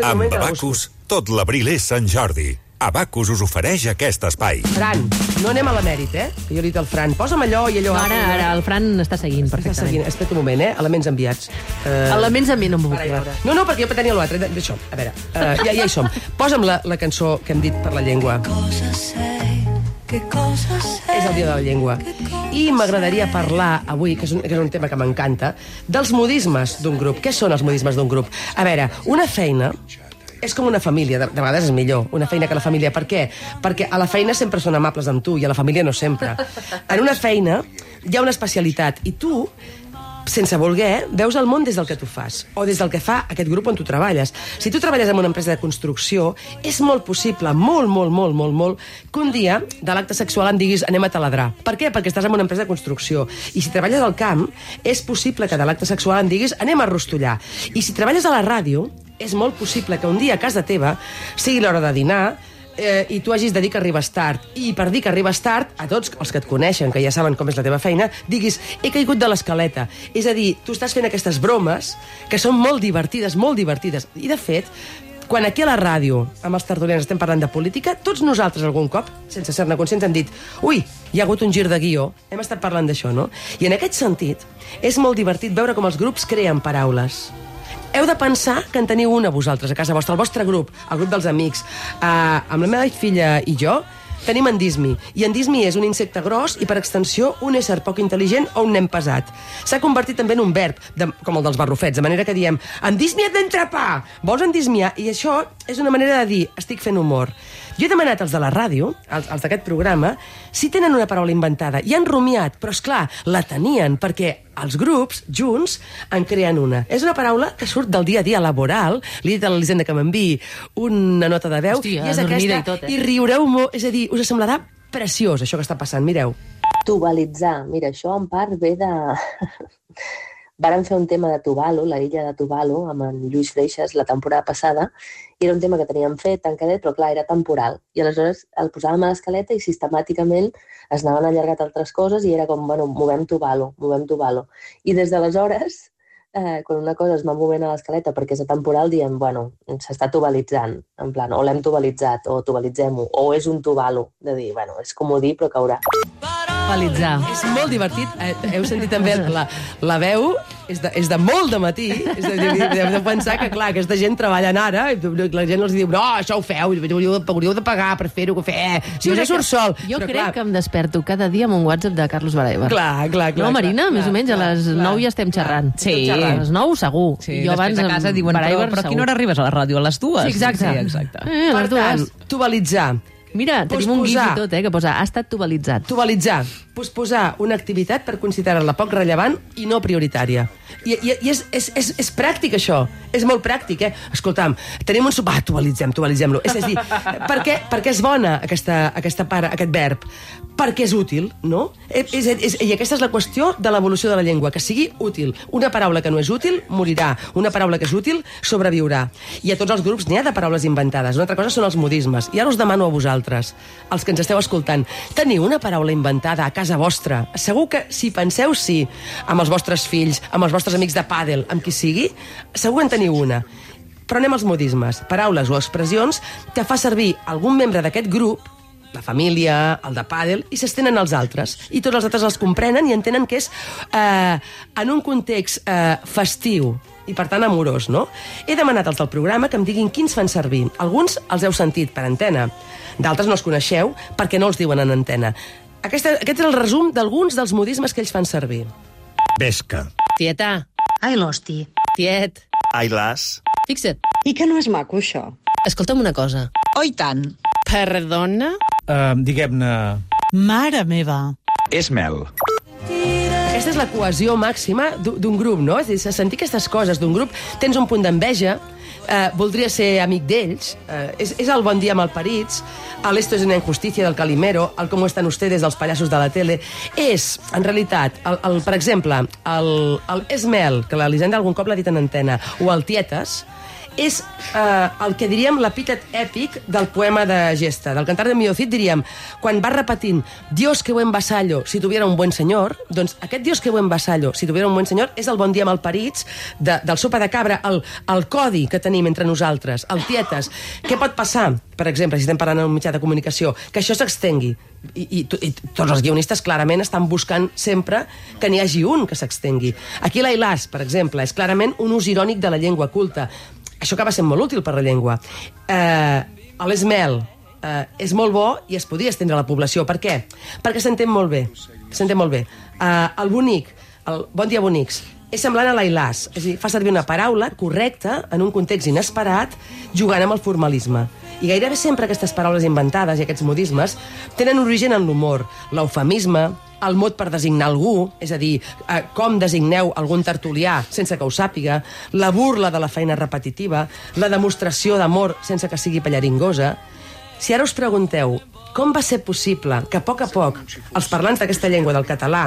un Amb moment tot l'abril és Sant Jordi. Abacus us ofereix aquest espai. Fran, no anem a l'emèrit, eh? Que jo li he dit al Fran, posa'm allò i allò... No, ara, ara el Fran està seguint Està perfectament. seguint. Espera un moment, eh? Elements enviats. Uh, Elements a mi no m'ho puc Ara, ja. veure. No, no, perquè jo tenia l'altre. D'això, a veure, uh, ja, ja hi som. Posa'm la, la cançó que hem dit per la llengua. És el dia de la llengua. I m'agradaria parlar avui, que és, un, que és un tema que m'encanta, dels modismes d'un grup. Què són els modismes d'un grup? A veure, una feina és com una família, de, de vegades és millor una feina que la família. Per què? Perquè a la feina sempre són amables amb tu i a la família no sempre. En una feina hi ha una especialitat i tu sense voler, veus el món des del que tu fas o des del que fa aquest grup on tu treballes. Si tu treballes en una empresa de construcció, és molt possible, molt, molt, molt, molt, molt, que un dia de l'acte sexual em diguis anem a taladrar. Per què? Perquè estàs en una empresa de construcció. I si treballes al camp, és possible que de l'acte sexual em diguis anem a rostollar. I si treballes a la ràdio, és molt possible que un dia a casa teva sigui l'hora de dinar, eh, i tu hagis de dir que arribes tard. I per dir que arribes tard, a tots els que et coneixen, que ja saben com és la teva feina, diguis, he caigut de l'escaleta. És a dir, tu estàs fent aquestes bromes que són molt divertides, molt divertides. I, de fet, quan aquí a la ràdio, amb els tertulians, estem parlant de política, tots nosaltres algun cop, sense ser-ne conscients, hem dit ui, hi ha hagut un gir de guió, hem estat parlant d'això, no? I en aquest sentit, és molt divertit veure com els grups creen paraules. Heu de pensar que en teniu una vosaltres a casa vostra, el vostre grup, el grup dels amics. Uh, amb la meva filla i jo tenim endismi. I endismi és un insecte gros i, per extensió, un ésser poc intel·ligent o un nen pesat. S'ha convertit també en un verb, de, com el dels barrufets, de manera que diem endismia't d'entrepà! Vols endismiar? I això és una manera de dir estic fent humor. Jo he demanat als de la ràdio, als, als d'aquest programa, si tenen una paraula inventada. I han rumiat, però, és clar, la tenien, perquè els grups, junts, en creen una. És una paraula que surt del dia a dia laboral. Li he dit a l'Elisenda que m'enviï una nota de veu. Hòstia, i és aquesta, i tot, eh? I riureu molt. És a dir, us semblarà preciós, això que està passant. Mireu. Tubalitzar. Mira, això en part ve de... Varen fer un tema de Tuvalu, la illa de Tuvalu, amb en Lluís Freixas la temporada passada, i era un tema que teníem fet, tancadet, però clar, era temporal. I aleshores el posàvem a l'escaleta i sistemàticament es anaven allargat altres coses i era com, bueno, movem Tuvalu, movem Tuvalu. I des d'aleshores, eh, quan una cosa es va movent a l'escaleta perquè és atemporal, diem, bueno, s'està tubalitzant, en plan, o l'hem tubalitzat, o tubalitzem-ho, o és un Tuvalu, de dir, bueno, és comodí, però caurà. Tubalitzar. És molt divertit. Eh, heu sentit també la, la veu, és de, és de molt de matí. És de, de, de, pensar que, clar, aquesta gent treballant ara, i la gent els diu, no, això ho feu, hauríeu de, hauríeu de pagar per fer-ho, que fer. Si Jo us surt que- sol. Jo Però, crec clar, que em desperto cada dia amb un WhatsApp de Carlos Baraiba. Clar, clar, clar. No, Marina? clar, més o menys a les clar, 9 ja estem clar, xerrant. estem Sí. xerrant. A les 9 segur. Sí, jo abans a casa diuen, però, Baraiber però a quina hora arribes a la ràdio? A les dues? Sí, exacte. Sí, exacte. Eh, Per tant, tubalitzar. Mira, tenim un gif Posposar. i tot, eh, que posa ha estat tubalitzat. Tubalitzar. Posposar una activitat per considerar-la poc rellevant i no prioritària. I, i, i és, és, és, és pràctic, això. És molt pràctic, eh? Escolta'm, tenim un sopar, tubalitzem, tubalitzem-lo. És a dir, per què, per què és bona aquesta, aquesta part, aquest verb? Perquè és útil, no? Eh, És, és, I aquesta és la qüestió de l'evolució de la llengua, que sigui útil. Una paraula que no és útil morirà. Una paraula que és útil sobreviurà. I a tots els grups n'hi ha de paraules inventades. Una altra cosa són els modismes. I ara us demano a vosaltres, els que ens esteu escoltant, teniu una paraula inventada a casa vostra? Segur que si penseu sí, amb els vostres fills, amb els vostres amics de pàdel, amb qui sigui, segur en teniu una. Però anem als modismes, paraules o expressions que fa servir algun membre d'aquest grup la família, el de pàdel, i s'estenen als altres. I tots els altres els comprenen i entenen que és eh, en un context eh, festiu i, per tant, amorós, no? He demanat als del programa que em diguin quins fan servir. Alguns els heu sentit per antena, d'altres no els coneixeu perquè no els diuen en antena. Aquesta, aquest és el resum d'alguns dels modismes que ells fan servir. Pesca. Tieta, Ai, l'hosti. tiet, Ai, las. fixa't, I que no és maco, això? escolta'm una cosa. Oh, i tant. Perdona? Uh, Diguem-ne... Mare meva. És mel. Aquesta és la cohesió màxima d'un d'un grup, no? És a dir, sentir aquestes coses d'un grup, tens un punt d'enveja, eh, voldria ser amic d'ells, eh, és, és el bon dia malparits, el esto es una injusticia del Calimero, el cómo están ustedes dels pallassos de la tele, és, en realitat, el, el, per exemple, el, el Esmel, que l'Elisenda algun cop l'ha dit en antena, o el Tietes, és eh, el que diríem l'epítet èpic del poema de Gesta. Del cantar de Mio Cid diríem, quan va repetint Dios que buen vasallo, si tuviera un buen senyor, doncs aquest Dios que buen vasallo, si tuviera un buen senyor, és el bon dia malparits de, del sopa de cabra, el, el codi que tenim entre nosaltres, el tietes. Què pot passar, per exemple, si estem parlant en un mitjà de comunicació, que això s'extengui? I, i, i tots els guionistes clarament estan buscant sempre que n'hi hagi un que s'extengui. Aquí l'Ailàs, per exemple, és clarament un ús irònic de la llengua culta. Això acaba sent molt útil per la llengua. Eh, L'esmel eh, és molt bo i es podria estendre a la població. Per què? Perquè s'entén molt bé. S'entén molt bé. Eh, el bonic, el bon dia bonics, és semblant a l'Ailàs, és a dir, fa servir una paraula correcta en un context inesperat jugant amb el formalisme. I gairebé sempre aquestes paraules inventades i aquests modismes tenen origen en l'humor, l'eufemisme, el mot per designar algú, és a dir, eh, com designeu algun tertulià sense que ho sàpiga, la burla de la feina repetitiva, la demostració d'amor sense que sigui pallaringosa. Si ara us pregunteu com va ser possible que a poc a poc els parlants d'aquesta llengua del català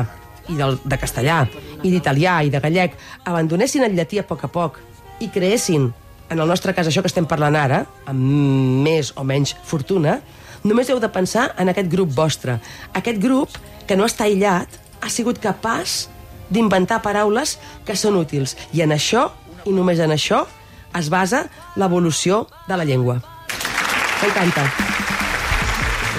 i del, de castellà, i d'italià i de gallec abandonessin el llatí a poc a poc i creessin, en el nostre cas això que estem parlant ara, amb més o menys fortuna, només heu de pensar en aquest grup vostre. Aquest grup, que no està aïllat, ha sigut capaç d'inventar paraules que són útils. I en això, i només en això, es basa l'evolució de la llengua. M'encanta.